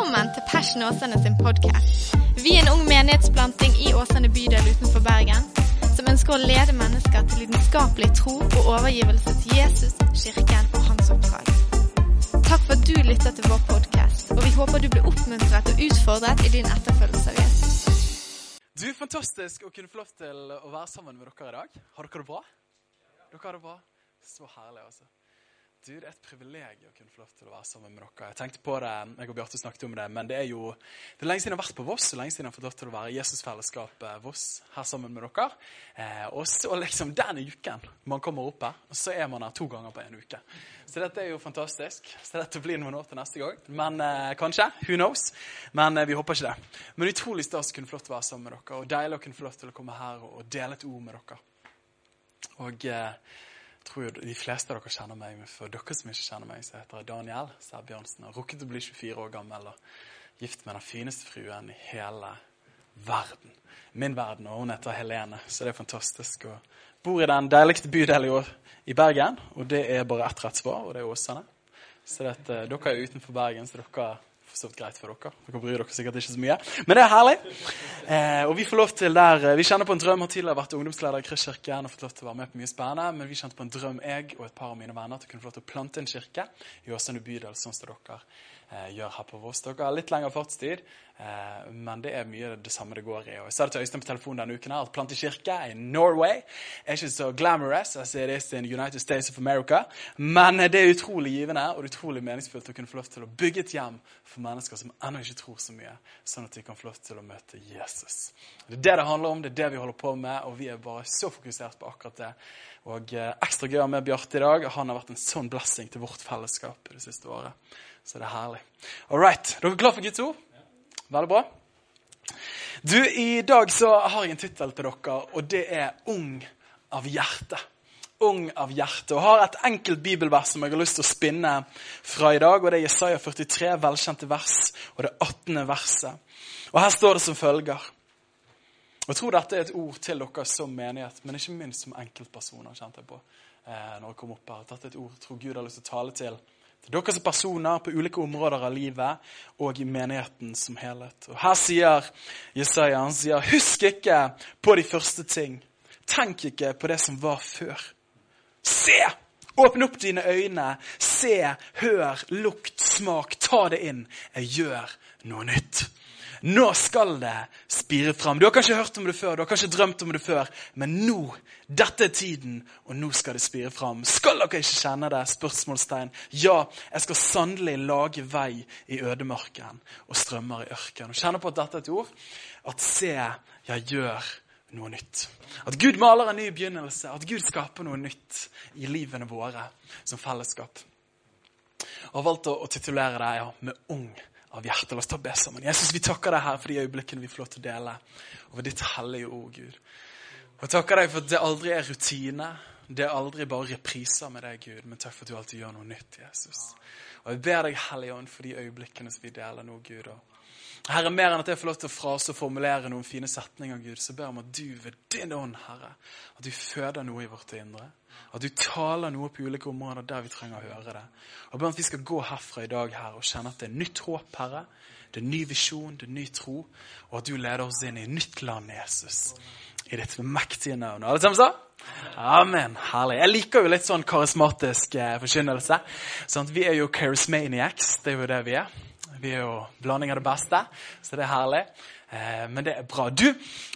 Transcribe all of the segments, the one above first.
Velkommen til Passion Åsane sin podkast. Vi er en ung menighetsplanting i Åsane bydel utenfor Bergen som ønsker å lede mennesker til lidenskapelig tro og overgivelse til Jesus, kirken og hans oppdrag. Takk for at du lytter til vår podkast, og vi håper du blir oppmuntret og utfordret i din etterfølgelse av Jesus. Du, Fantastisk å kunne få lov til å være sammen med dere i dag. Har dere det bra? Dere har det bra? Så herlig, altså. Du, Det er et privilegium å kunne få lov til å være sammen med dere. Jeg tenkte på det, jeg og Bjarte snakket om det, men det er jo det er lenge siden jeg har vært på Voss, lenge siden jeg har fått lov til å være i Jesusfellesskapet Voss her sammen med dere. Eh, og så liksom den uken man kommer opp her, så er man her to ganger på en uke. Så dette er jo fantastisk. Så dette blir noen år til neste gang. Men eh, kanskje. Who knows? Men eh, vi håper ikke det. Men utrolig stas å kunne få lov til å være sammen med dere, og deilig å kunne få lov til å komme her og, dele et ord med dere. Og eh, tror jo de fleste av dere kjenner meg, men for dere som ikke kjenner meg, så heter jeg Daniel Sæbjørnsen. Har rukket å bli 24 år gammel og gift med den fineste fruen i hele verden. Min verden, og hun heter Helene, så det er fantastisk. Og bor i den deiligste bydelen i, Bergen, og det er bare ett rett svar, og det er Åsane. Så dette, dere er utenfor Bergen, så dere for greit for dere. Dere bryr dere sikkert ikke så mye. Men det er herlig. Eh, og Vi får lov til der, eh, vi kjenner på en drøm. Har tidligere vært ungdomsleder i Kristkirken og fått lov til å være med på mye spennende. Men vi kjente på en drøm, jeg og et par av mine venner, at vi kunne få lov til å plante en kirke i Åsane bydel, sånn som dere gjør her på Voss. Dere har litt lengre fartstid, eh, men det er mye det samme det går i. Og jeg sa det til Øystein på telefonen denne uken her, at plante kirke i Norway er ikke så glamorous as it is in United States of America, men det er utrolig givende og utrolig meningsfullt å kunne få lov til å bygge et hjem for mennesker som ennå ikke tror så mye, sånn at de kan få lov til å møte Jesus. Det er det det handler om, det er det vi holder på med, og vi er bare så fokusert på akkurat det. Og eh, ekstra gøy med Bjarte i dag. Han har vært en sånn blessing til vårt fellesskap det siste året. Så det er herlig. All right. Dere er klare for Guds ord? Veldig bra. Du, I dag så har jeg en tittel til dere, og det er 'Ung av hjerte'. Ung av hjerte. Og har et enkelt bibelvers som jeg har lyst til å spinne fra i dag. og Det er Jesaja 43, velkjente vers, og det 18. verset. Og Her står det som følger. Jeg tror dette er et ord til dere som menighet, men ikke minst som enkeltpersoner. kjente jeg på eh, når jeg kom opp her. Dette er et ord jeg tror Gud har lyst til å tale til til dere som personer på ulike områder av livet og i menigheten som helhet. Og Her sier Jesaja han sier, husk ikke på de første ting. Tenk ikke på det som var før. Se! Åpne opp dine øyne. Se, hør, lukt, smak. Ta det inn. Jeg gjør noe nytt. Nå skal det spire fram. Du har kanskje hørt om det før, du har kanskje drømt om det før, men nå, dette er tiden, og nå skal det spire fram. Skal dere ikke kjenne det? Spørsmålstegn. Ja, jeg skal sannelig lage vei i ødemarken og strømmer i ørkenen. Kjenner på at dette er et ord. At se, jeg gjør noe nytt. At Gud maler en ny begynnelse, at Gud skaper noe nytt i livene våre som fellesskap. Jeg har valgt å, å titulere det ja, med ung av hjertet. La oss ta og be sammen. Jesus, vi takker deg her for de øyeblikkene vi får lov til å dele over ditt hellige ord, Gud. Og takker deg for at det aldri er rutine. Det er aldri bare repriser med deg, Gud, men takk for at du alltid gjør noe nytt, Jesus. Og jeg ber deg, Hellige Ånd, for de øyeblikkene som vi deler nå, Gud. og Herre, mer enn at jeg får lov til å frase og formulere noen fine setninger, Gud, så ber jeg om at du ved din ånd, Herre, at du føder noe i vårt indre. At du taler noe på ulike områder der vi trenger å høre det. Og ber om at vi skal gå herfra i dag Herre, og kjenne at det er nytt håp, Herre. Det er ny visjon, det er ny tro. Og at du leder oss inn i nytt land, Jesus. I ditt mektige navn. Alle sammen sa? Amen. Herlig. Jeg liker jo litt sånn karismatisk eh, forkynnelse. Sånn vi er jo charismaniacs. Det er jo det vi er. Vi er jo blanding av det beste, så det er herlig. Eh, men det er bra. Du,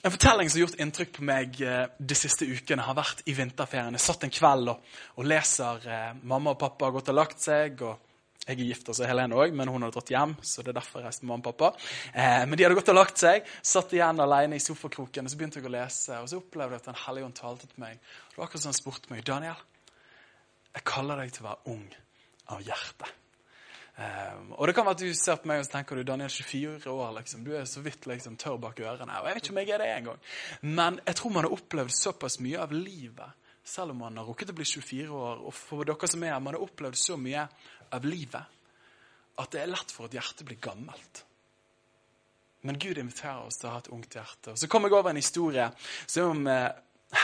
En fortelling som har gjort inntrykk på meg eh, de siste ukene, har vært i vinterferien. Jeg satt en kveld og, og leser eh, Mamma og pappa har gått og lagt seg. og jeg er gift, altså Helene òg, men hun hadde dratt hjem. så det er derfor jeg reiste med mamma og pappa. Eh, men de hadde gått og lagt seg. Satt igjen alene i sofakroken. og Så begynte jeg å lese, og så opplevde jeg at Den hellige ånd talte til meg. Det var akkurat som han spurte meg. Daniel, jeg kaller deg til å være ung av hjerte. Um, og det kan være at du ser på meg og så tenker du, Daniel 24 år, liksom. du er så vidt liksom, tørr bak ørene. Og jeg vet ikke om jeg er det engang. Men jeg tror man har opplevd såpass mye av livet, selv om man har rukket å bli 24 år. Og for dere som er her, man har opplevd så mye av livet at det er lett for at hjertet blir gammelt. Men Gud inviterer oss til å ha et ungt hjerte. Og Så kom jeg over en historie som eh,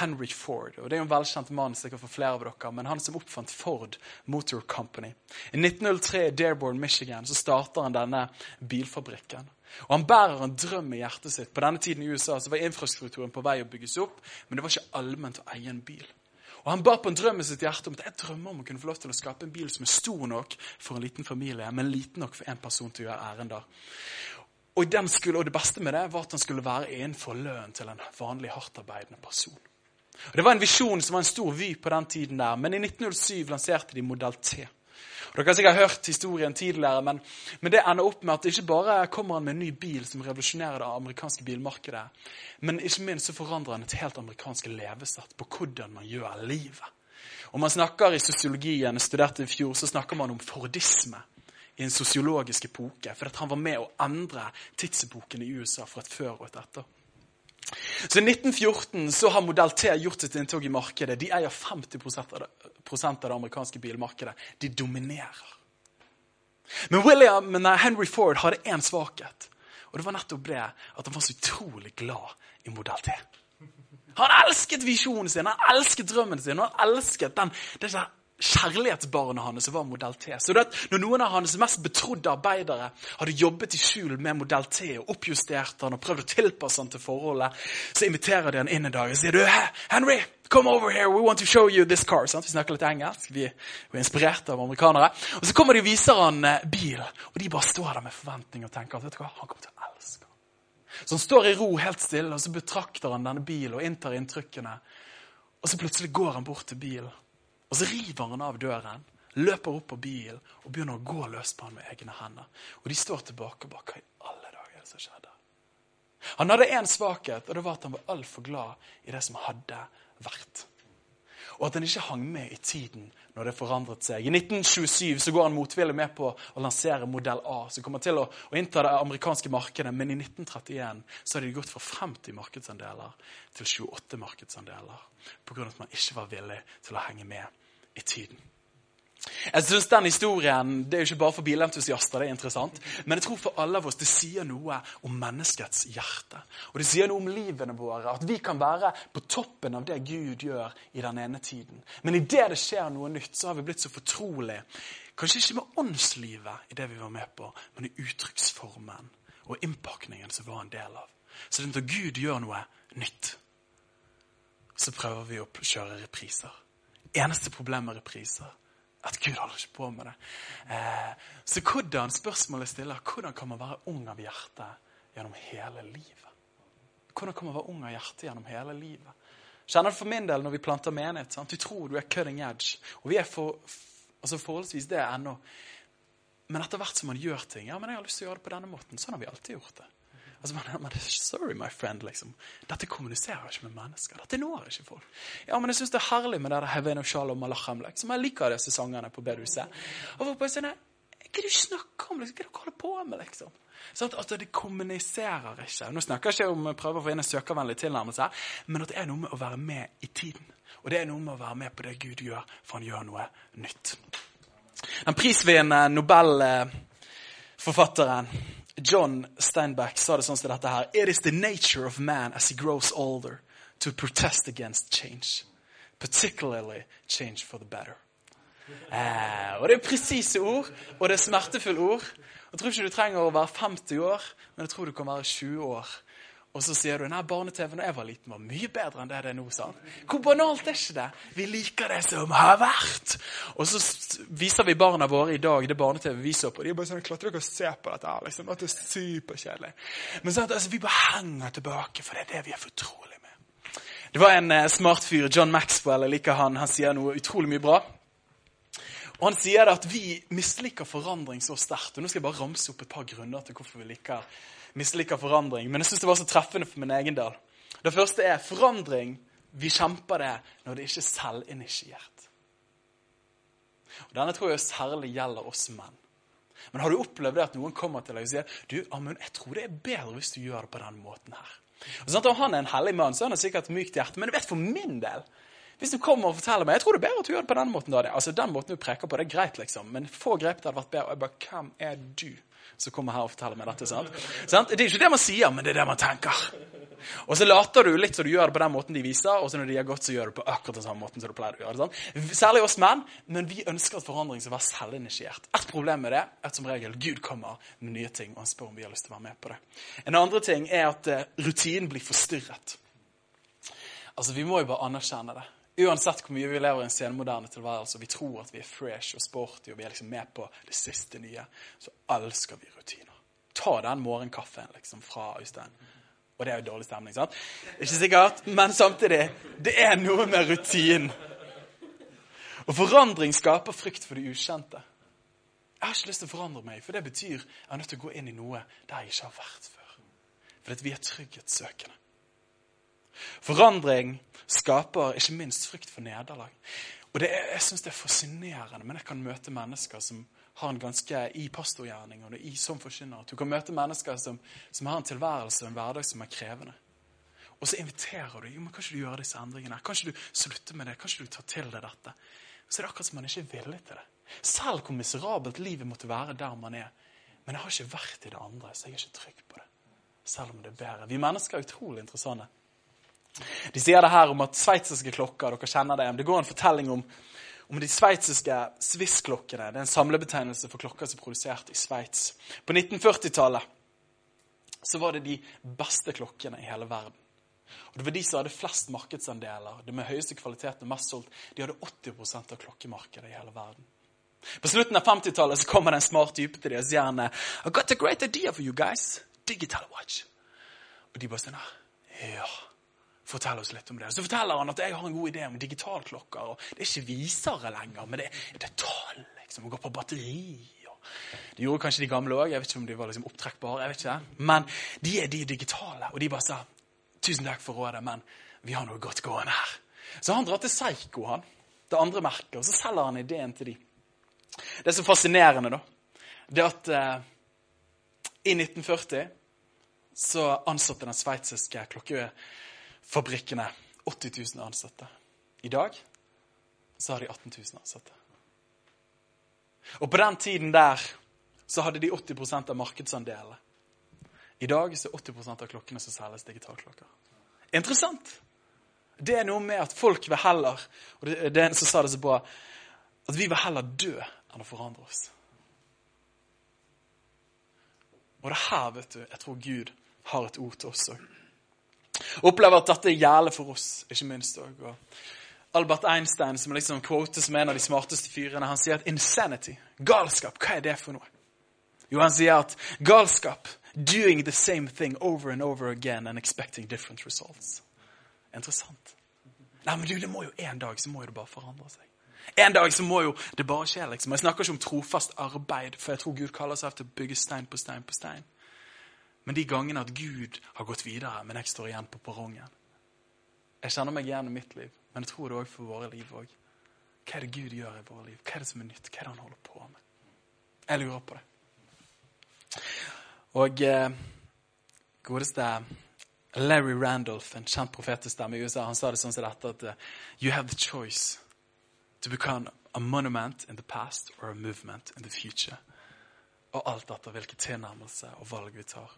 Henry Ford. og Det er en velkjent mann sikkert for flere av dere, men han som oppfant Ford Motor Company. I 1903 i Dearborn, Michigan, så starter han denne bilfabrikken. Og Han bærer en drøm i hjertet sitt. På denne tiden i USA så var infrastrukturen på vei å bygges opp, men det var ikke allment å eie en bil. Og Han bar på en drøm i sitt hjerte om at jeg drømmer om å kunne få lov til å skape en bil som er stor nok for en liten familie, men liten nok for én person til å gjøre ærender. Og, skulle, og det beste med det var at han skulle være innenfor lønnen til en vanlig hardtarbeidende person. Og Det var en visjon som var en stor vy på den tiden der, men i 1907 lanserte de Modell T. Dere har sikkert hørt historien tidligere, men, men, det ender opp med at ikke bare kommer han med en ny bil som revolusjonerer det amerikanske bilmarkedet, men ikke minst så forandrer han et helt amerikansk levesett på hvordan man gjør livet. Og man snakker I sosiologien jeg studerte i fjor, så snakker man om fordisme i en sosiologisk epoke. For at han var med å endre tidsepoken i USA fra et før og et etter. Så I 1914 så har Modell T gjort sitt inntog i markedet. De eier 50% av det amerikanske bilmarkedet. De dominerer. Men, William, nei, Henry Ford hadde én svakhet. Og det var nettopp det at han var så utrolig glad i Modell T. Han elsket visjonen sin, han elsket drømmen sin, han elsket den, det kjærlighetsbarnet hans var Modell T. Så det, når noen av hans mest betrodde arbeidere hadde jobbet i skjul med Modell T og oppjustert han og prøvd å tilpasse han til forholdet, så inviterer de han inn en dag og sier du, Henry, come over here, we want to show you this car. Sånn? Vi snakker litt engelsk, vi, er inspirert av amerikanere. Og Så kommer de og viser han eh, bil, og de bare står der med forventning og tenker at vet du hva, han kommer til å elske Så han står i ro helt stille, og så betrakter han denne bilen og inntar inntrykkene. Og så plutselig går han bort til bilen. Og så river han av døren, løper opp på bilen og begynner å gå løs på han med egne hender. Og de står tilbake og bare Hva i alle dager er som skjedde? Han hadde én svakhet, og det var at han var altfor glad i det som hadde vært. Og at han ikke hang med i tiden når det forandret seg. I 1927 så går han motvillig med på å lansere modell A, som kommer til å, å innta det amerikanske markedet. Men i 1931 så hadde de gått fra 50 markedsandeler til 28 markedsandeler. Pga. at man ikke var villig til å henge med i tiden. Jeg synes den historien det er jo ikke bare for bilentusiaster, det er interessant, men jeg tror for alle av oss det sier noe om menneskets hjerte. Og det sier noe om livene våre, at vi kan være på toppen av det Gud gjør i den ene tiden. Men idet det skjer noe nytt, så har vi blitt så fortrolige. Kanskje ikke med åndslivet i det vi var med på, men i uttrykksformen og innpakningen som var en del av. Så når Gud gjør noe nytt, så prøver vi å kjøre repriser. Eneste problem med repriser at Gud holder ikke på med det. Eh, så hvordan spørsmålet stiller, hvordan kan man være ung av hjerte gjennom hele livet? Hvordan kan man være ung av hjerte gjennom hele livet? Kjenner du for min del når vi planter menighet? Sant? Du tror du er cutting edge. Og vi er for, altså forholdsvis det ennå. Men etter hvert som man gjør ting ja, men jeg har lyst til å gjøre det på denne måten. Sånn har vi alltid gjort det. Altså, man, man, sorry, my friend, liksom. Dette kommuniserer ikke med mennesker. Dette når ikke folk. Ja, men jeg syns det er herlig med det der Heaven of Shalom Malachem. Liksom. Jeg liker disse sangene på bedehuset. Og bare sånn Hva er det du snakker om? Liksom? Hva er det du holder på med, liksom? Sånn at, at Det kommuniserer ikke. Nå snakker jeg ikke om å prøve å få inn en søkervennlig tilnærmelse, men at det er noe med å være med i tiden. Og det er noe med å være med på det Gud gjør, for han gjør noe nytt. Den prisvinnende Nobel-forfatteren John Steinbeck sa det sånn som dette her. It is the nature of man as he grows older to protest against change. Particularly change for the better. Eh, og Det er presise ord, og det er smertefulle ord. Jeg tror ikke du trenger å være 50 år, men jeg tror du kan være 20 år og så sier du nei, barne-TV da jeg var liten, var mye bedre enn det det er nå. sant? Hvor banalt er ikke det? Vi liker det som har vært. Og så viser vi barna våre i dag det barne-TV vi så på. De er bare sånn, klart dere å se på dette her? liksom, Det er superkjedelig. Men sant, altså, vi bare henger tilbake, for det er det vi er fortrolig med. Det var en eh, smart fyr, John Maxwell, jeg liker han. Han sier noe utrolig mye bra. Og Han sier at vi misliker forandring så sterkt. og Nå skal jeg bare ramse opp et par grunner til hvorfor vi liker misliker forandring. Men jeg syns det var så treffende for min egen del. Det første er forandring. Vi kjemper det når det ikke er selvinitiert. Og Denne tror jeg særlig gjelder oss menn. Men har du opplevd det at noen kommer til deg og sier du, Amund, jeg tror det er bedre hvis du gjør det på den måten her. Og sånn at han er en hellig mann, så han har sikkert mykt hjerte. Men du vet, for min del Hvis du kommer og forteller meg Jeg tror det er bedre at du gjør det på den måten. da. Altså, Den måten du preker på, det er greit, liksom. Men få grep det hadde vært bedre. Og jeg bare, Hvem er du som kommer her og forteller meg dette? sant? Det er ikke det man sier, men det er det man tenker. Og så later du litt så du gjør det på den måten de viser, og så når de har gått, så gjør du det på akkurat den samme måten som du pleier å gjøre sant? Særlig oss menn, men vi ønsker at forandring skal være selvinitiert. Et problem med det er at som regel Gud kommer med nye ting, og han spør om vi har lyst til å være med på det. En andre ting er at eh, rutinen blir forstyrret. Altså, Vi må jo bare anerkjenne det. Uansett hvor mye vi lever i en senmoderne tilværelse og vi tror at vi er fresh og sporty og vi er liksom med på det siste nye, så elsker vi rutiner. Ta den morgenkaffen liksom fra Øystein. Og det er jo dårlig stemning, sant? Ikke sikkert, men samtidig det er noe med rutinen. Og forandring skaper frykt for det ukjente. Jeg har ikke lyst til å forandre meg, for det betyr jeg er nødt til å gå inn i noe der jeg ikke har vært før. Fordi vi er trygghetssøkende. Forandring skaper ikke minst frykt for nederlag. Og er, Jeg syns det er fascinerende, men jeg kan møte mennesker som har en ganske i pastorgjerning og i som forkynner. Du kan møte mennesker som, som har en tilværelse og en hverdag som er krevende. Og så inviterer du jo, men kan ikke du gjøre disse endringene. Kan ikke du slutte med det? Kan ikke du ta til deg dette? Så er det akkurat som man ikke er villig til det. Selv hvor miserabelt livet måtte være der man er. Men jeg har ikke vært i det andre, så jeg er ikke trygg på det. Selv om det er bedre. Vi mennesker er utrolig interessante. De sier det her om at sveitsiske klokker dere kjenner Det Det går en fortelling om, om de sveitsiske Swiss-klokkene. Det er en samlebetegnelse for klokker som er produsert i Sveits. På 1940-tallet så var det de beste klokkene i hele verden. Og Det var de som hadde flest markedsandeler, det med høyeste kvalitet og mest solgt. De hadde 80% av klokkemarkedet i hele verden. På slutten av 50-tallet kommer det en smart type til dem og sier I got a great idea for you guys. Digital watch. Og de bare sånn Ja. Fortell oss litt om det. Så forteller han at jeg har en god idé om digitalklokker. og Det er ikke visere lenger, men det, er tall. liksom, og går på batteri. Og det gjorde kanskje de gamle òg. Jeg vet ikke om de var liksom opptrekkbare. jeg vet ikke. Men de er de digitale. Og de bare sa tusen takk for rådet, men vi har noe godt gående her. Så han drar til Seigo, han. Det andre merket. Og så selger han ideen til de. Det er så fascinerende, da, det at eh, i 1940 så ansatte den sveitsiske klokke fabrikkene 80 000 ansatte. I dag så har de 18 000 ansatte. Og på den tiden der så hadde de 80% av markedsandelene. I dag så er 80 av klokkene som selges digitalklokker. Interessant. Det er noe med at folk vil heller og det, det er en som sa det så bra, at vi vil heller dø enn å forandre oss. Og det her vet du, jeg tror Gud har et ord til oss òg. Opplever at dette gjelder for oss, ikke minst òg. Albert Einstein, som liksom quotes som en av de smarteste fyrene, han sier at insanity, galskap, hva er det for noe? Jo, han sier at galskap doing the same thing over and over again and expecting different results. Interessant. Nei, men du, det må jo En dag så må jo det bare forandre seg. En dag så må jo det bare skje. liksom. Jeg snakker ikke om trofast arbeid, for jeg tror Gud kaller seg til å bygge stein på stein på stein. Men de gangene at Gud har gått videre, men jeg står igjen på perrongen Jeg kjenner meg igjen i mitt liv, men jeg tror det òg for våre liv òg. Hva er det Gud gjør i våre liv? Hva er det som er nytt? Hva er det han holder på med? Jeg lurer på det. Og eh, godeste Larry Randolph, en kjent profetestemme i USA, han sa det sånn som dette at uh, You have the choice to become a monument in the past or a movement in the future. Og alt etter hvilken tilnærmelse og valg vi tar.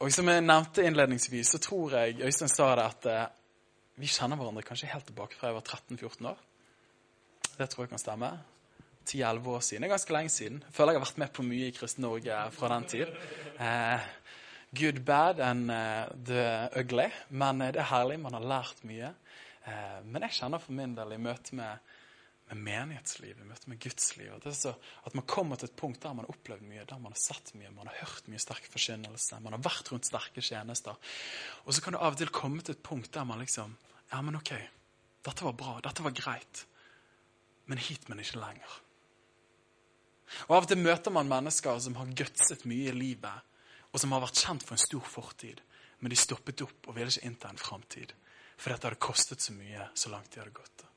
Og som jeg nevnte innledningsvis, så tror jeg Øystein sa det at eh, vi kjenner hverandre kanskje helt tilbake fra jeg var 13-14 år. Det tror jeg kan stemme. 10-11 år siden. Det er ganske lenge siden. Jeg føler jeg har vært med på mye i Kristen Norge fra den tid. Eh, good, bad and uh, the ugly. Men eh, det er herlig. Man har lært mye. Eh, men jeg kjenner for min del i møte med med menighetslivet, møte med Guds liv. At, at man kommer til et punkt der man har opplevd mye, der man har sett mye, man har hørt mye sterk forkynnelse, man har vært rundt sterke tjenester. Og så kan du av og til komme til et punkt der man liksom Ja, men OK, dette var bra, dette var greit, men hit, men ikke lenger. Og Av og til møter man mennesker som har gutset mye i livet, og som har vært kjent for en stor fortid, men de stoppet opp og ville ikke innta en framtid. For dette hadde kostet så mye så langt de hadde gått.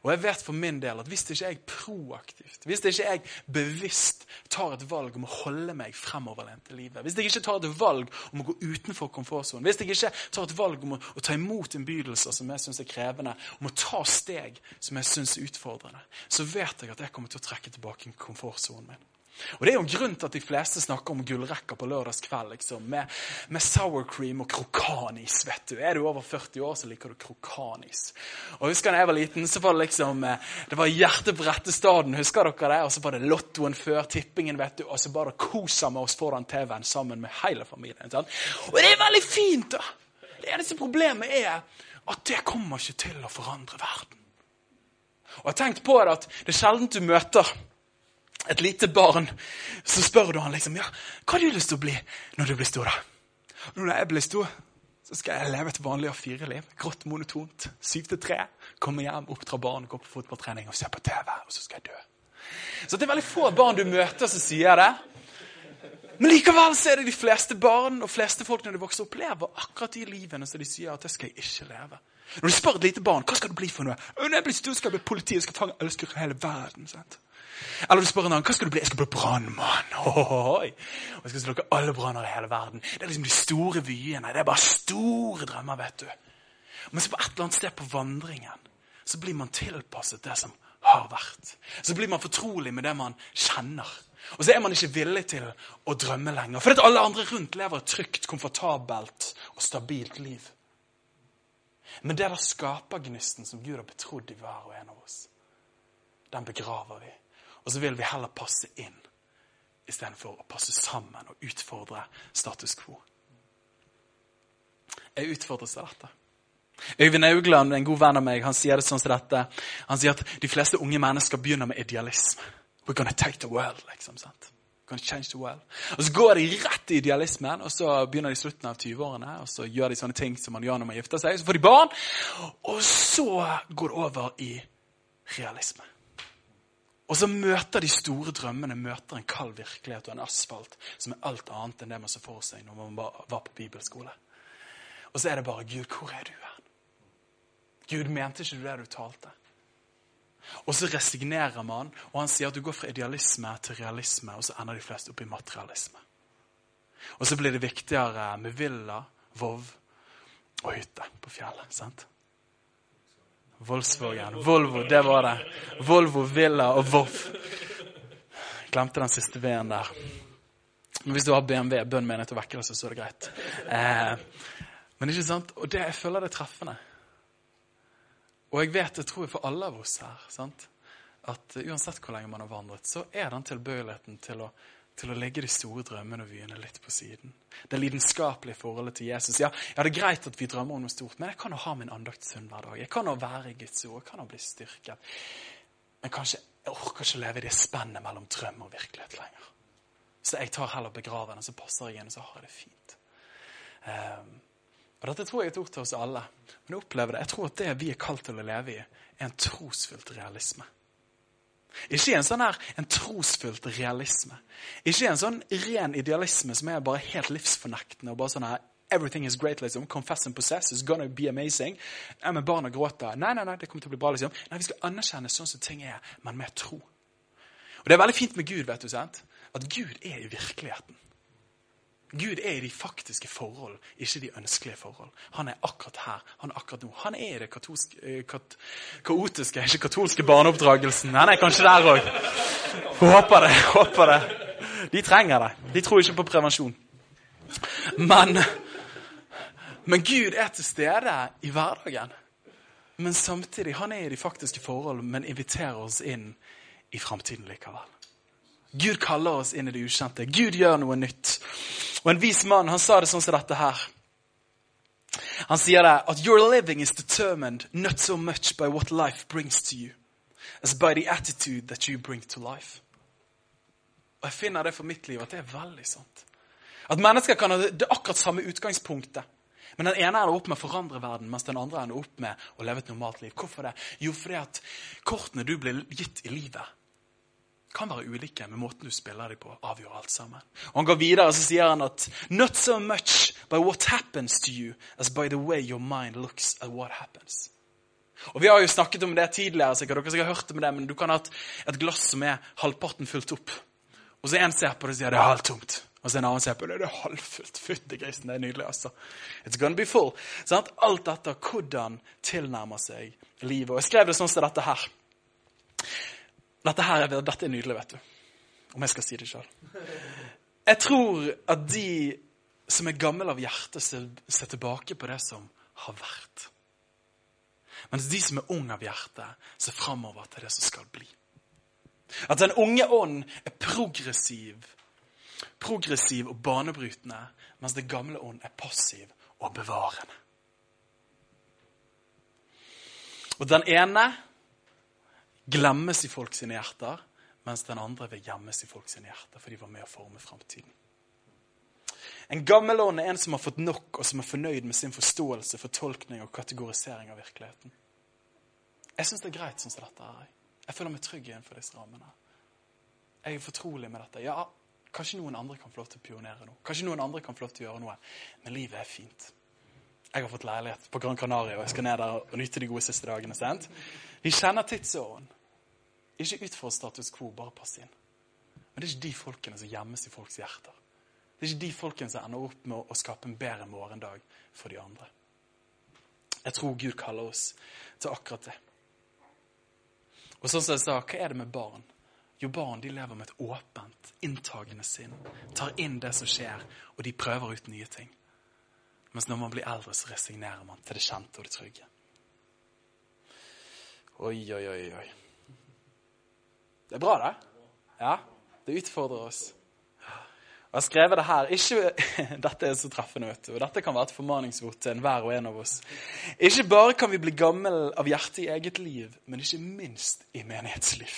Og jeg vet for min del at hvis ikke jeg proaktivt, hvis ikke jeg bevisst tar et valg om å holde meg fremoverlent i livet, hvis jeg ikke tar et valg om å gå utenfor komfortsonen, hvis jeg ikke tar et valg om å, å ta imot innbydelser som jeg syns er krevende, om å ta steg som jeg syns er utfordrende, så vet jeg at jeg kommer til å trekke tilbake komfortsonen min. Og Det er jo en grunn til at de fleste snakker om gullrekker på lørdagskveld liksom, med, med, sour cream og krokanis. vet du. Er du over 40 år, så liker du krokanis. Og husker da jeg var liten, så var det liksom, eh, det var hjertet på rette staden. husker dere det? Og så var det lottoen før tippingen, vet du. Og så bare kosa med oss foran TV-en sammen med hele familien. Sant? Og det er veldig fint! da. Det eneste problemet er at det kommer ikke til å forandre verden. Og jeg har tenkt på det at det er sjelden du møter et lite barn, så spør du han liksom ja, hva har du lyst til å bli når du blir stor. da? Når jeg blir stor, så skal jeg leve et vanlig av fire liv. Grått, monotont. Syv til tre. Komme hjem, oppdra barn, gå på fotballtrening og se på TV. Og så skal jeg dø. Så det er veldig få barn du møter som sier det. Men likevel så er det de fleste barn og fleste folk når de vokser opp, lever akkurat de livene som de sier at det skal jeg ikke leve. Når du spør et lite barn hva skal du bli for noe, når jeg blir stor skal jeg bli politi og skal fange elsker hele verden. sant? Eller du spør en annen hva skal du bli. Jeg skal bli brannmann. Og jeg skal slukke alle branner i hele verden. Det er liksom de store vyene. Det er bare store drømmer, vet du. Men så på et eller annet sted på vandringen så blir man tilpasset det som har vært. Så blir man fortrolig med det man kjenner. Og så er man ikke villig til å drømme lenger. For alle andre rundt lever et trygt, komfortabelt og stabilt liv. Men det der skapergnisten som Gud har betrodd i hver og en av oss, den begraver vi. Og så vil vi heller passe inn istedenfor å passe sammen og utfordre status quo. Jeg utfordres av dette. Øyvind Augland, en god venn av meg, han sier det sånn som dette. Han sier at de fleste unge mennesker begynner med idealisme. We're gonna take the world, liksom. sant? We're gonna change the world. Og Så går de rett i idealismen, og så begynner de i slutten av 20-årene. Og så gjør de sånne ting som man gjør når man gifter seg. Så får de barn, og så går det over i realisme. Og så møter de store drømmene møter en kald virkelighet og en asfalt som er alt annet enn det man så for seg når man var på bibelskole. Og så er det bare Gud, hvor er du hen? Gud, mente ikke du det du talte? Og så resignerer man, og han sier at du går fra idealisme til realisme, og så ender de fleste opp i materialisme. Og så blir det viktigere med villa, vov og hytte på fjellet. sant? Volkswagen. Volvo, det var det. Volvo, Villa og Voff. Glemte den siste V-en der. Men hvis du har BMW, bønn menighet og vekkelse, så er det greit. Eh, men ikke sant? Og det, jeg føler det treffende. Og jeg vet, jeg tror for alle av oss her, sant? at uansett hvor lenge man har vandret, så er den tilbøyeligheten til å til å legge de store drømmene og vyene litt på siden. Det lidenskapelige forholdet til Jesus. Ja, ja, det er greit at vi drømmer om noe stort, men jeg kan jo ha min andaktshund hver dag. Jeg kan jo være i Guds ord, jeg kan jo bli styrket. Men kanskje jeg orker ikke leve i det spennet mellom drøm og virkelighet lenger. Så jeg tar heller begraven, og så passer jeg inn, og så har jeg det fint. Um, og Dette tror jeg er et ord til oss alle. Men jeg opplever det. Jeg tror at det vi er kalt til å leve i, er en trosfylt realisme. Ikke en sånn her, en trosfylt realisme. Ikke en sånn ren idealisme som er bare helt livsfornektende. og bare sånn her, Everything is great, liksom. Confess and possess. It's gonna be amazing. Nei, men barna gråter. Nei, nei, nei, det kommer til å bli bra. liksom. Nei, Vi skal anerkjenne sånn som ting er, men med tro. Og Det er veldig fint med Gud, vet du, sant? at Gud er i virkeligheten. Gud er i de faktiske forhold, ikke de ønskelige forhold. Han er akkurat her. Han er akkurat nå. Han er i det katolske, eh, kat, kaotiske, ikke katolske barneoppdragelsen. Han er kanskje der òg. Håper det. Håper det. De trenger det. De tror ikke på prevensjon. Men, men Gud er til stede i hverdagen. Men samtidig, han er i de faktiske forhold, men inviterer oss inn i framtiden likevel. Gud kaller oss inn i det ukjente. Gud gjør noe nytt. Og En vis mann han sa det sånn som dette her. Han sier det at your living is determined not so much by what life brings to you, as by the attitude that you bring to life. Og Jeg finner det for mitt liv at det er veldig sant. At mennesker kan ha det akkurat samme utgangspunktet. Men den ene ender opp med å forandre verden, mens den andre ender opp med å leve et normalt liv. Hvorfor det? Jo, fordi at kortene du blir gitt i livet, kan være ulike, men måten du spiller dem på, avgjør alt sammen. Og Han går videre og så sier han at Not so much by what happens to you, as by the way your mind looks at what happens. Og Vi har jo snakket om det tidligere, sikkert dere har hørt om det, men du kan ha et glass som er halvparten fullt opp. Og så en ser på det og sier det er halvtomt. Og så en annen ser på det det er halvfullt. Fytti grisen, det er nydelig, altså. It's gonna be full. Sånn Alt dette, hvordan tilnærmer seg livet. Og jeg skrev det sånn som dette her. Dette her er, dette er nydelig, vet du. Om jeg skal si det sjøl. Jeg tror at de som er gammel av hjerte, ser tilbake på det som har vært. Mens de som er unge av hjerte, ser framover til det som skal bli. At den unge ånd er progressiv, progressiv og banebrytende, mens den gamle ånd er passiv og bevarende. Og den ene glemmes i folk sine hjerter, mens den andre vil gjemmes i folk sine hjerter, for de var med å forme framtiden. En gammel ånd er en som har fått nok, og som er fornøyd med sin forståelse, fortolkning og kategorisering av virkeligheten. Jeg syns det er greit sånn som dette er. Jeg føler meg trygg innenfor disse rammene. Jeg er fortrolig med dette. Ja, kanskje noen andre kan få lov til å pionere noe. Kanskje noen andre kan få lov til å gjøre noe. Men livet er fint. Jeg har fått leilighet på Gran Canaria, og jeg skal ned der og nyte de gode siste dagene. sent. Vi kjenner tidsåren. Ikke utfordre status quo, bare pass inn. Men det er ikke de folkene som gjemmes i folks hjerter. Det er ikke de folkene som ender opp med å skape en bedre morgendag for de andre. Jeg tror Gud kaller oss til akkurat det. Og sånn som jeg sa, hva er det med barn? Jo, barn de lever med et åpent, inntagende sinn. Tar inn det som skjer, og de prøver ut nye ting. Mens når man blir eldre, så resignerer man til det kjente og det trygge. Oi, oi, oi, oi. Det er bra, det. Ja, det utfordrer oss. Og Jeg har skrevet det her. Ikke, dette er så treffende, vet du. Og dette kan være et formaningsord til enhver og en av oss. Ikke bare kan vi bli gammel av hjertet i eget liv, men ikke minst i menighetsliv.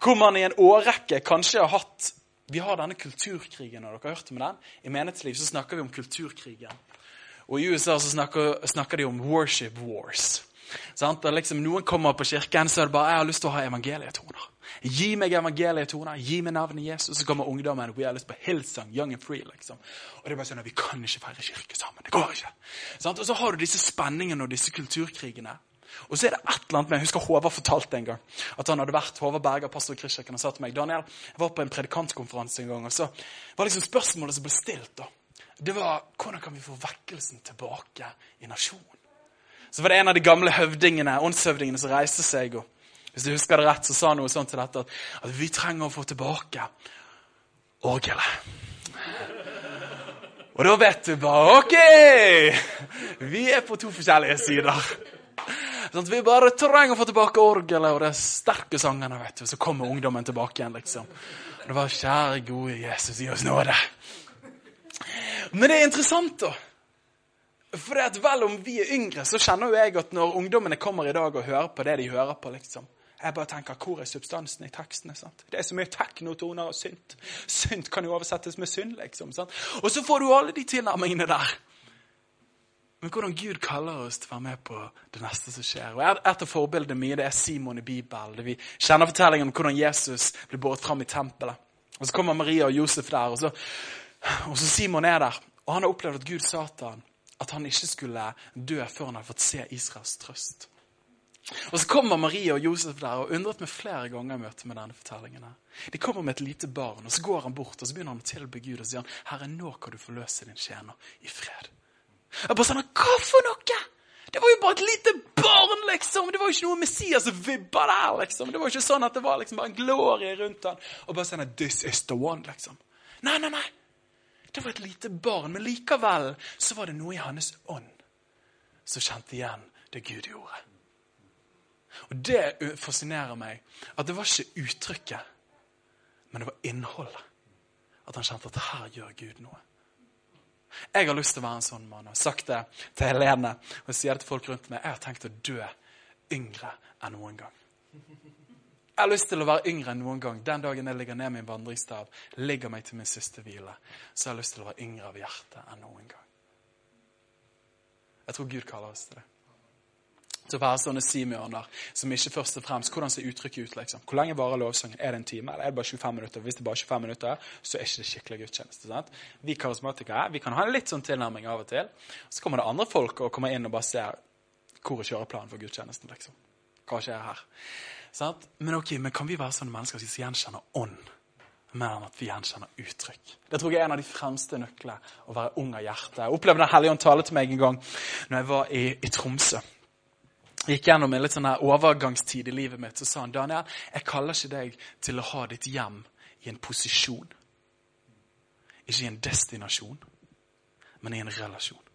Hvor man i en årrekke kanskje har hatt Vi har denne kulturkrigen, har dere hørt om den? I menighetsliv så snakker vi om kulturkrigen. Og i USA så snakker, snakker de om worship wars. Sant? Liksom, noen kommer på kirken, så er det bare 'Jeg har lyst til å ha evangelietoner'. Gi meg evangelietoner, gi meg navnet Jesus. Så kommer ungdommen vi har lyst på Hillsong, Young and Free. liksom. Og det er bare sånn at Vi kan ikke feire kirke sammen. Det går ikke. Sant? Og så har du disse spenningene og disse kulturkrigene. Og så er det et eller annet med, Jeg husker Håvard fortalte en gang at han hadde vært Håvard Berger, pastor Kristkirken, og sa til meg Daniel, jeg var på en predikantkonferanse en gang, og så var liksom spørsmålet som ble stilt, da, det var hvordan kan vi få vekkelsen tilbake i nasjonen? Så var det en av de gamle høvdingene, åndshøvdingene som reiste seg. og Hvis du husker det rett, så sa han noe sånt til dette at, at vi trenger å få tilbake orgelet. Og da vet du bare OK! Vi er på to forskjellige sider. Sånn Vi bare trenger å få tilbake orgelet og de sterke sangene. vet du. Så kommer ungdommen tilbake igjen. liksom. Og det var kjære, gode Jesus, gi oss nåde. Men det er interessant, da. For det at vel om vi er yngre, så kjenner jo jeg at når ungdommene kommer i dag og hører på det de hører på, liksom Jeg bare tenker hvor er substansen i tekstene? sant? Det er så mye teknotoner og synt. Synt kan jo oversettes med synd, liksom. sant? Og så får du alle de tilnærmingene der. Men hvordan Gud kaller oss til å være med på det neste som skjer. Og Et av forbildene mine det er Simon i Bibelen. Vi kjenner fortellingen om hvordan Jesus blir båret fram i tempelet. Og Så kommer Maria og Josef der, og så, og så Simon er der. Og han har opplevd at Gud sa til ham at han ikke skulle dø før han hadde fått se Israels trøst. Og Så kommer Maria og Josef der og undret meg flere ganger i møte med denne fortellingen. De kommer med et lite barn, og så går han bort og så begynner han å tilbe Gud og sier han, Herre, nå kan du forløse din tjener i fred. Jeg bare sånn, Hva for noe?! Det var jo bare et lite barn, liksom! Det var jo ikke noe Messias som vibba der, liksom. Det var jo ikke sånn at det var liksom bare en glorie rundt han. Og bare sånn This is the one, liksom. Nei, nei, nei. Det var et lite barn, men likevel så var det noe i hans ånd som kjente igjen det Gud gjorde. Og Det fascinerer meg at det var ikke uttrykket, men det var innholdet. At han kjente at her gjør Gud noe. Jeg har lyst til å være en sånn mann. og har sagt det til Helene og sier det til folk rundt meg. Jeg har tenkt å dø yngre enn noen gang. Jeg har lyst til å være yngre enn noen gang. Den dagen jeg ligger ned min vandringsstav, ligger meg til min siste hvile, så jeg har lyst til å være yngre av hjerte enn noen gang. Jeg tror Gud kaller oss til det. Til å være sånne simioner som ikke først og fremst Hvordan ser uttrykket ut? liksom? Hvor lenge varer lovsangen? Er det en time, eller er det bare 25 minutter? Hvis det bare er 25 minutter, så er ikke det skikkelig gudstjeneste. sant? Vi karismatikere vi kan ha en litt sånn tilnærming av og til. Så kommer det andre folk og kommer inn og bare ser hvor er kjøreplanen for gudstjenesten? liksom? Hva skjer her? Sant? Men ok, men kan vi være sånne mennesker som gjenkjenner ånd mer enn at vi gjenkjenner uttrykk? Det tror jeg er en av de fremste nøklene å være ung av hjerte. Jeg opplevde Den hellige ånd tale til meg en gang når jeg var i, i Tromsø. Jeg gikk gjennom en litt sånn overgangstid i livet mitt. Så sa han Daniel, jeg kaller ikke deg til å ha ditt hjem i en posisjon. Ikke i en destinasjon, men i en relasjon.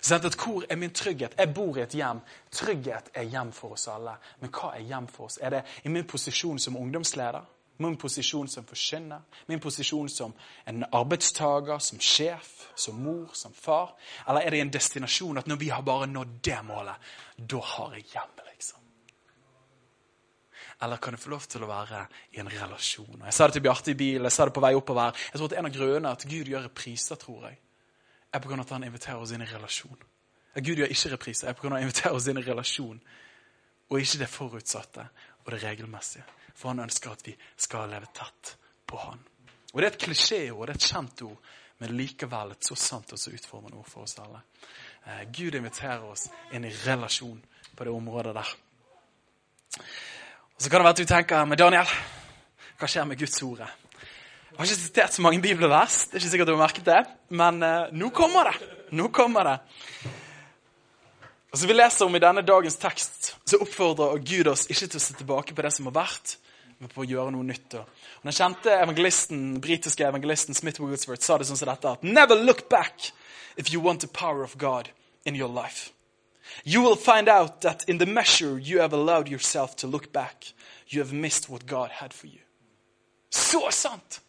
Sånn at Hvor er min trygghet? Jeg bor i et hjem. Trygghet er hjem for oss alle. Men hva er hjem for oss? Er det i min posisjon som ungdomsleder? Min posisjon som forkynner? Min posisjon som en arbeidstaker, som sjef, som mor, som far? Eller er det en destinasjon at når vi har bare nådd det målet, da har jeg hjem, liksom? Eller kan jeg få lov til å være i en relasjon? Jeg sa det til Bjarte i bilen, jeg sa det på vei oppover. Jeg tror at En av grunnene at Gud gjør repriser, tror jeg, er av at han inviterer oss inn i relasjon. Gud gjør ikke repriser, er av at han inviterer oss inn i relasjon. Og ikke det forutsatte og det regelmessige. For han ønsker at vi skal leve tett på han. Og Det er et klisjéord, det er et kjent ord, men likevel et så sant og så utformende ord for oss alle. Eh, Gud inviterer oss inn i relasjon på det området der. Og Så kan det være at du tenker Men Daniel, hva skjer med Guds ord? Jeg har ikke sitert så mange bibelvers, det er ikke sikkert du har merket det, men eh, nå kommer det. Nå kommer det. Og så Vi leser om i denne dagens tekst så oppfordrer Gud oss ikke til å se tilbake på det som har vært, men på å gjøre noe nytt. Og Den kjente evangelisten, britiske evangelisten Smith Woodsworth sa det sånn som dette at Never look back if you want the power of God in your life. You will find out that in the measure you have allowed yourself to look back, you have missed what God had for you. Så sant!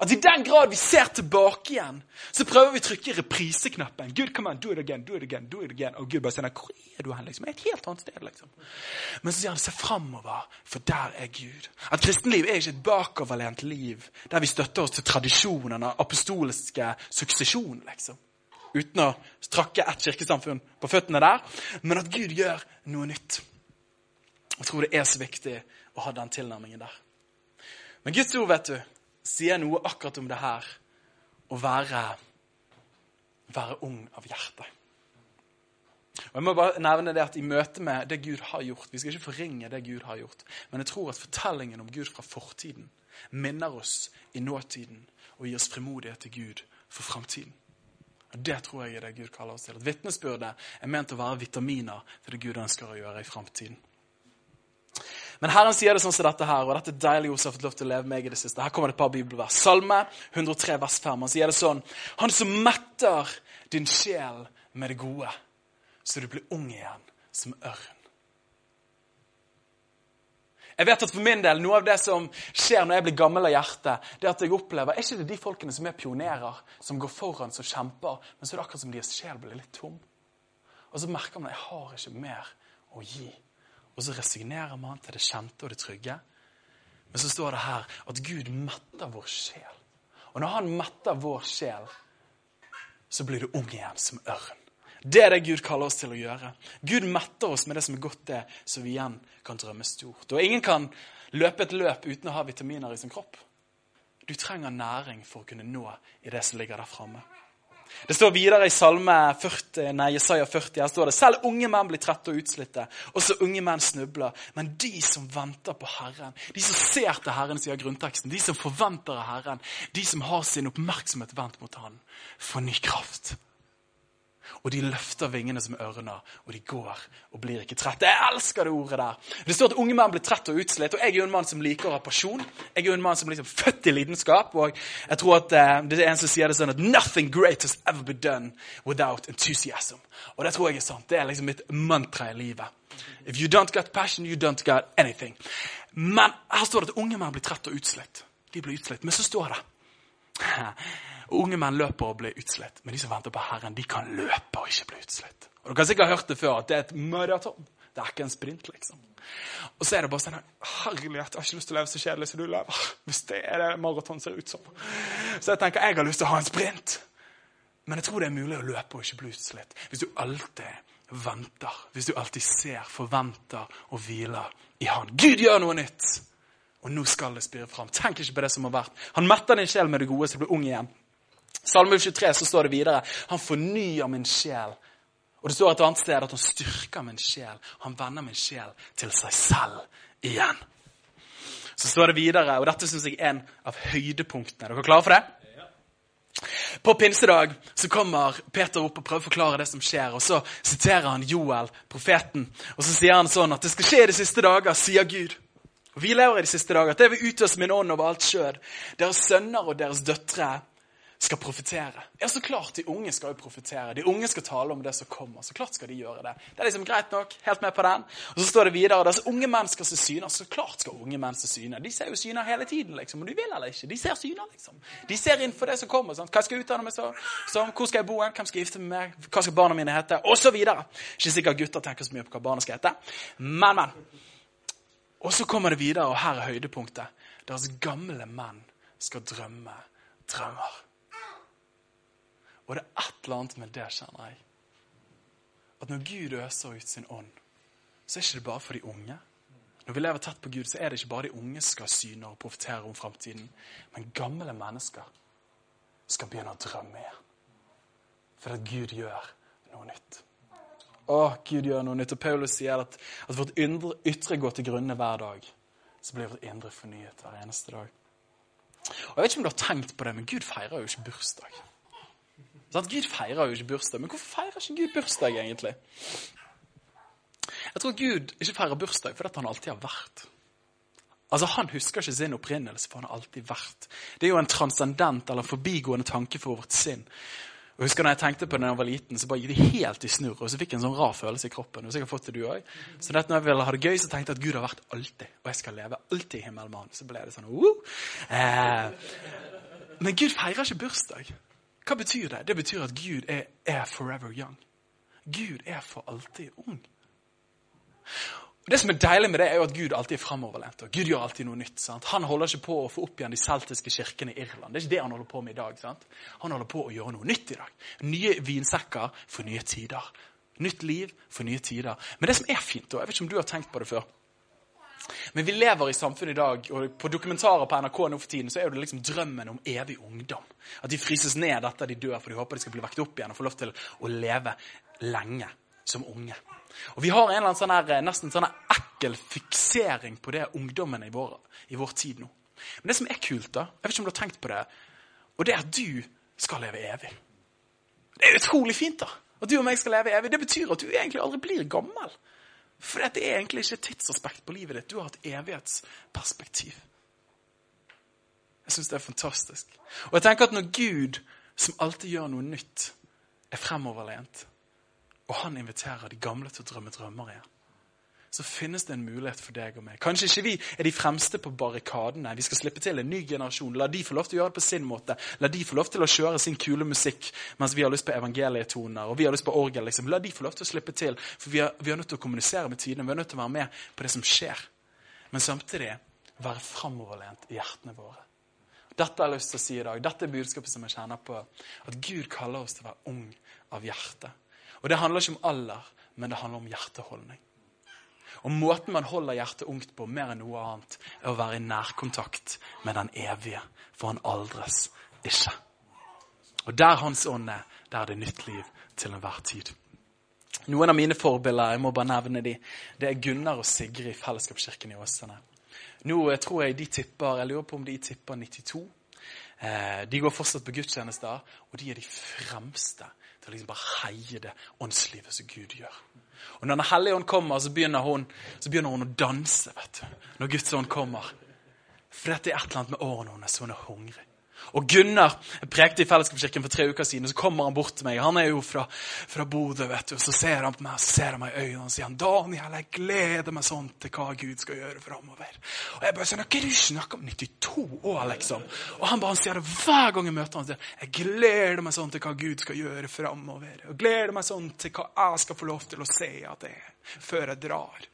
At i den grad vi ser tilbake igjen, så prøver vi å trykke repriseknappen. Gud, come on, do it again, do it again, do it again. Og Gud bare sier, hvor er du hen? liksom? Et helt annet sted, liksom. Men så sier han, se framover, for der er Gud. At kristenliv er ikke et bakoverlent liv der vi støtter oss til tradisjonen av apostoliske suksesjon, liksom. Uten å strakke ett kirkesamfunn på føttene der. Men at Gud gjør noe nytt. Jeg tror det er så viktig å ha den tilnærmingen der. Men Guds ord, vet du, sier noe akkurat om det her å være, være ung av hjerte. Og jeg må bare nevne det at I møte med det Gud har gjort Vi skal ikke forringe det Gud har gjort, men jeg tror at fortellingen om Gud fra fortiden minner oss i nåtiden og gir oss frimodighet til Gud for framtiden. Og Det tror jeg er det Gud kaller oss til. At Vitnesbyrdet er ment å være vitaminer til det Gud ønsker å gjøre i framtiden. Men Herren sier det sånn som dette her, og dette er deilig Josef har fått lov til å leve meg i det siste. Her kommer det et par bibelvers. Salme 103, vers 5. Han sier det sånn Han som metter din sjel med det gode, så du blir ung igjen som ørn. Jeg vet at for min del, Noe av det som skjer når jeg blir gammel av hjerte, det er at jeg opplever er ikke det de folkene som er pionerer, som går foran, som kjemper, men så er det akkurat som deres sjel blir litt tom. Og så merker man at jeg har ikke mer å gi. Og så resignerer man til det kjente og det trygge. Men så står det her at Gud metter vår sjel. Og når han metter vår sjel, så blir du ung igjen som ørn. Det er det Gud kaller oss til å gjøre. Gud metter oss med det som er godt, det, så vi igjen kan drømme stort. Og ingen kan løpe et løp uten å ha vitaminer i sin kropp. Du trenger næring for å kunne nå i det som ligger der framme. Det står videre i Salme 40, nei, Jesaja 40 her står det, selv unge menn blir trette og utslitte. Også unge menn snubler. Men de som venter på Herren, de som ser til Herren, sier grunnteksten, de som forventer av Herren, de som har sin oppmerksomhet vendt mot Han, får ny kraft. Og de løfter vingene som ørner, og de går og blir ikke trette. Jeg elsker det ordet der. Det står at unge menn blir trette og utslitt, og jeg er jo en mann som liker å ha pasjon. Jeg er jo en mann som er liksom født i lidenskap, og jeg tror at eh, det er en som sier det sånn at 'nothing great has ever been done without enthusiasm'. Og det tror jeg er sant. Det er liksom mitt mantra i livet. If you don't get passion, you don't get anything. Men her står det at unge menn blir trette og utslitt. De blir utslitt. Men så står det og Unge menn løper og blir utslitt, men de som venter på Herren, de kan løpe og ikke bli utslitt. Og Dere har sikkert hørt det før, at det er et maraton. Det er ikke en sprint, liksom. Og så er det bare sånn Herlighet, jeg har ikke lyst til å leve så kjedelig som du lever. Hvis det er det maraton ser ut som. Så jeg tenker jeg har lyst til å ha en sprint. Men jeg tror det er mulig å løpe og ikke bli utslitt. Hvis du alltid venter. Hvis du alltid ser, forventer og hviler i Han. Gud gjør noe nytt! Og nå skal det spire fram. Tenk ikke på det som har vært. Han metter din sjel med det gode, så du blir ung igjen. Salme 23 så står det videre Han fornyer min sjel. Og det står et annet sted at han styrker min sjel. Han vender min sjel til seg selv igjen. Så står det videre, og dette syns jeg er en av høydepunktene. Er dere klare for det? På pinsedag så kommer Peter opp og prøver å forklare det som skjer. og Så siterer han Joel, profeten, og så sier han sånn at det skal skje i de siste dager, sier Gud. Og Vi lever i de siste dager. Det vil utøse min ånd over alt skjød. Deres sønner og deres døtre skal profetere. Ja, så klart, De unge skal jo profetere. De unge skal tale om det som kommer. Så klart skal de gjøre det. Det er liksom greit nok. Helt med på den. Og Så står det videre at unge menn skal se syner. Så klart skal unge menn se syner. De ser jo syner hele tiden, liksom. Og de vil eller ikke. De ser syner, liksom. De ser inn for det som kommer. sant? Hva skal jeg utdanne meg så? Hvor skal jeg bo? Hvem skal jeg gifte meg med? Hva skal barna mine hete? Og så videre. Ikke sikkert gutter tenker så mye på hva barna skal hete. Men, men. Og så kommer det videre, og her er høydepunktet. Deres gamle menn skal drømme drømmer. Og det er et eller annet med det, kjenner jeg. At når Gud øser ut sin ånd, så er det ikke bare for de unge. Når vi lever tett på Gud, så er det ikke bare de unge skal syne og profetere om framtiden. Men gamle mennesker skal begynne å drømme igjen. For at Gud gjør noe nytt. Å, Gud gjør noe nytt. Og Paulus sier at, at vårt ytre går til grunne hver dag. Så blir vårt indre fornyet hver eneste dag. Og Jeg vet ikke om du har tenkt på det, men Gud feirer jo ikke bursdag. Sånn, Gud feirer jo ikke bursdag. Men hvorfor feirer ikke Gud bursdag, egentlig? Jeg tror Gud ikke feirer bursdag fordi han alltid har vært. Altså, Han husker ikke sin opprinnelse, for han har alltid vært. Det er jo en transcendent eller forbigående tanke for vårt sinn. Og husker når jeg tenkte på det da jeg var liten, så bare gikk det helt i snurr. Og så fikk jeg en sånn rar følelse i kroppen. Og så har jeg fått det du også. Så dette når jeg ville ha det gøy, så tenkte jeg at Gud har vært alltid. Og jeg skal leve alltid i himmelen med han. Så ble det sånn uh! eh, Men Gud feirer ikke bursdag. Hva betyr det? Det betyr at Gud er, er forever young. Gud er for alltid ung. Og Det som er deilig med det, er jo at Gud alltid er framoverlent. Gud gjør alltid noe nytt. Sant? Han holder ikke på å få opp igjen de celtiske kirkene i Irland. Det er ikke det han holder på med i dag. Sant? Han holder på å gjøre noe nytt i dag. Nye vinsekker for nye tider. Nytt liv for nye tider. Men det som er fint, og jeg vet ikke om du har tenkt på det før men vi lever i samfunnet i dag, og på dokumentarer på NRK nå for tiden, så er det liksom drømmen om evig ungdom. At de fryses ned etter de dør, for de håper de skal bli vekket opp igjen og få lov til å leve lenge som unge. Og Vi har en eller annen sånn her, nesten sånn ekkel fiksering på det ungdommen i vår, i vår tid nå. Men det som er kult, da, jeg vet ikke om du har tenkt på det, og det er at du skal leve evig. Det er utrolig fint, da. At du og meg skal leve evig. Det betyr at du egentlig aldri blir gammel. For det er egentlig ikke et tidsaspekt på livet ditt. Du har et evighetsperspektiv. Jeg syns det er fantastisk. Og jeg tenker at når Gud, som alltid gjør noe nytt, er fremoverlent, og han inviterer de gamle til å drømme drømmer igjen, så finnes det en mulighet for deg og meg. Kanskje ikke vi er de fremste på barrikadene. Vi skal slippe til en ny generasjon. La de få lov til å gjøre det på sin måte. La de få lov til å kjøre sin kule musikk mens vi har lyst på evangelietoner og vi har lyst på orgel. Liksom. La de få lov til å slippe til, for vi har, vi er nødt til å kommunisere med tidene. Vi har nødt til å være med på det som skjer. Men samtidig være framoverlent i hjertene våre. Dette har jeg lyst til å si i dag. Dette er budskapet som jeg kjenner på. At Gud kaller oss til å være ung av hjerte. Og det handler ikke om alder, men det handler om hjerteholdning. Og måten man holder hjertet ungt på, mer enn noe annet, er å være i nærkontakt med den evige, for han aldres ikke. Og der Hans ånd er, der er det nytt liv til enhver tid. Noen av mine forbilder jeg må bare nevne de, det er Gunnar og Sigrid i Fellesskapskirken i Åsane. Nå jeg tror jeg de tipper, jeg lurer på om de tipper 92. Eh, de går fortsatt på gudstjenester, og de er de fremste til å liksom bare heie det åndslivet som Gud gjør. Og når Den hellige ånd kommer, så begynner, hun, så begynner hun å danse vet du, når Guds ånd kommer. For dette er et eller annet med årene hennes, hun er hungrig. Og Gunnar jeg prekte i Fellesskapskirken for tre uker siden, så kommer han bort til meg. Han er jo fra, fra Bodø, vet du. Og så ser han på meg, så ser han meg i øynene og sier han, 'Daniel, jeg gleder meg sånn til hva Gud skal gjøre framover.' Og jeg bare sånn, 'Hva er det du snakker om? 92 år, liksom?' Og han bare sier det hver gang jeg møter han, sier, 'Jeg gleder meg sånn til hva Gud skal gjøre framover.' Og gleder meg sånn til hva jeg skal få lov til å se at det før jeg drar.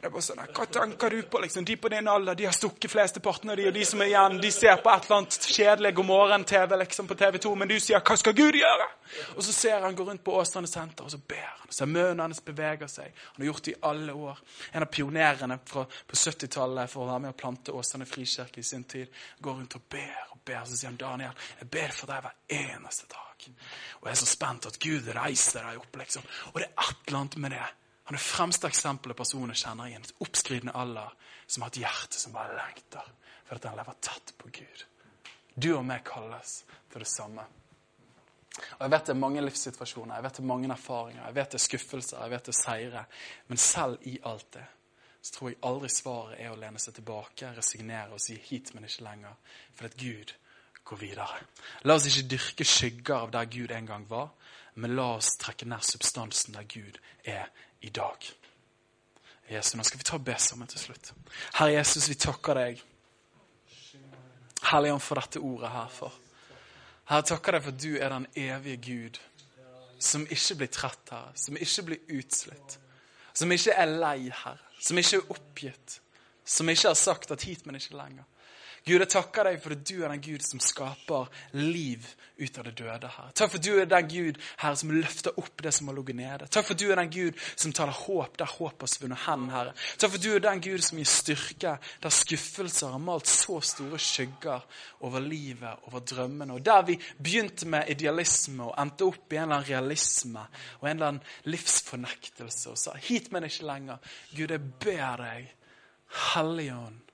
Det er bare sånn, Hva tenker du på? liksom? De på din alder de har stukket flesteparten av de, og de som er igjen, de ser på et eller annet kjedelig God morgen-TV liksom på TV 2, men du sier 'Hva skal Gud gjøre?' Og så ser han gå rundt på Åstrand senter, og så ber han. og så Mønene hans beveger seg. Han har gjort det i alle år. En av pionerene fra, på 70-tallet for å være med å plante Åsane frikirke i sin tid. Går rundt og ber og ber. Så sier han, 'Daniel, jeg ber for deg hver eneste dag.' Og jeg er så spent at Gud reiser deg opp, liksom. Og det er et eller annet med det han er fremste eksempelet personen kjenner i en oppskridende alder som har et hjerte som bare lengter for at han lever tett på Gud. Du og meg kalles til det samme. Og Jeg vet det er mange livssituasjoner, jeg vet det er mange erfaringer, jeg vet det er skuffelser, jeg vet det er seire. Men selv i alt det så tror jeg aldri svaret er å lene seg tilbake, resignere og si 'hit, men ikke lenger', for at Gud går videre. La oss ikke dyrke skygger av der Gud en gang var, men la oss trekke nær substansen der Gud er i dag. Jesus, nå skal vi ta og be sammen til slutt. Herre Jesus, vi takker deg. Hellige Ånd, for dette ordet her. for. Herre, takker deg for at du er den evige Gud, som ikke blir trett, her, som ikke blir utslitt, som ikke er lei, her, som ikke er oppgitt, som ikke har sagt at hit, men ikke lenger. Gud, jeg takker deg for at du er den Gud som skaper liv ut av det døde. her. Takk for at du er den Gud her som løfter opp det som har ligget nede. Takk for at du er den Gud som taler håp der håp har svunnet hen, Herre. Takk for at du er den Gud som gir styrke der skuffelser har malt så store skygger over livet, over drømmene. Og der vi begynte med idealisme og endte opp i en eller annen realisme og en eller annen livsfornektelse og sa hit, men ikke lenger. Gud, jeg ber deg, Hellige Ånd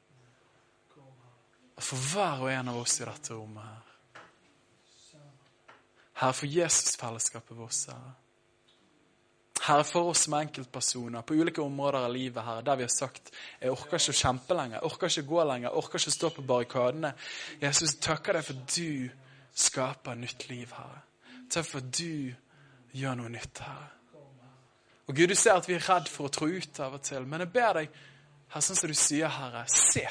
for hver og en av oss i dette rommet her. Herre, for Jesusfellesskapet vårt, Herre. Herre, for oss som enkeltpersoner på ulike områder av livet her, der vi har sagt jeg orker ikke å kjempe lenger, jeg orker ikke å gå lenger, jeg orker ikke å stå på barrikadene. Jesus, takker deg for at du skaper nytt liv, Herre. Takk for at du gjør noe nytt, Herre. Og Gud, du ser at vi er redd for å trå ut av og til, men jeg ber deg, her, sånn som du sier, Herre, se.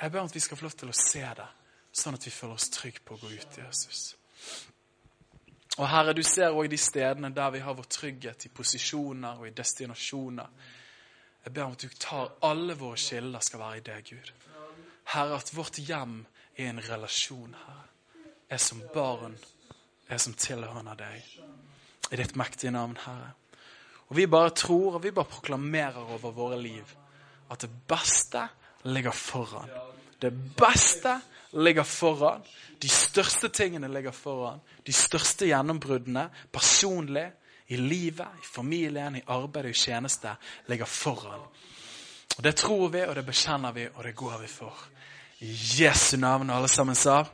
Jeg ber om at vi skal få lov til å se det, sånn at vi føler oss trygge på å gå ut, Jesus. Og Herre, du ser òg de stedene der vi har vår trygghet i posisjoner og i destinasjoner. Jeg ber om at du tar alle våre kilder skal være i deg, Gud. Herre, at vårt hjem er en relasjon, Herre. Er som barn, er som tilhørende deg. I ditt mektige navn, Herre. Og vi bare tror, og vi bare proklamerer over våre liv at det beste ligger foran. Det beste ligger foran. De største tingene ligger foran. De største gjennombruddene personlig, i livet, i familien, i arbeid og i tjeneste ligger foran. Og Det tror vi, og det bekjenner vi, og det går vi for. I Jesu navn, alle sammen sa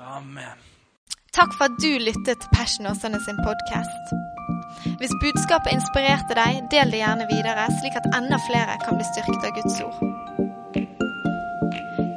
Amen. Takk for at du lyttet til Passion Åsane sin podkast. Hvis budskapet inspirerte deg, del det gjerne videre, slik at enda flere kan bli styrket av Guds ord.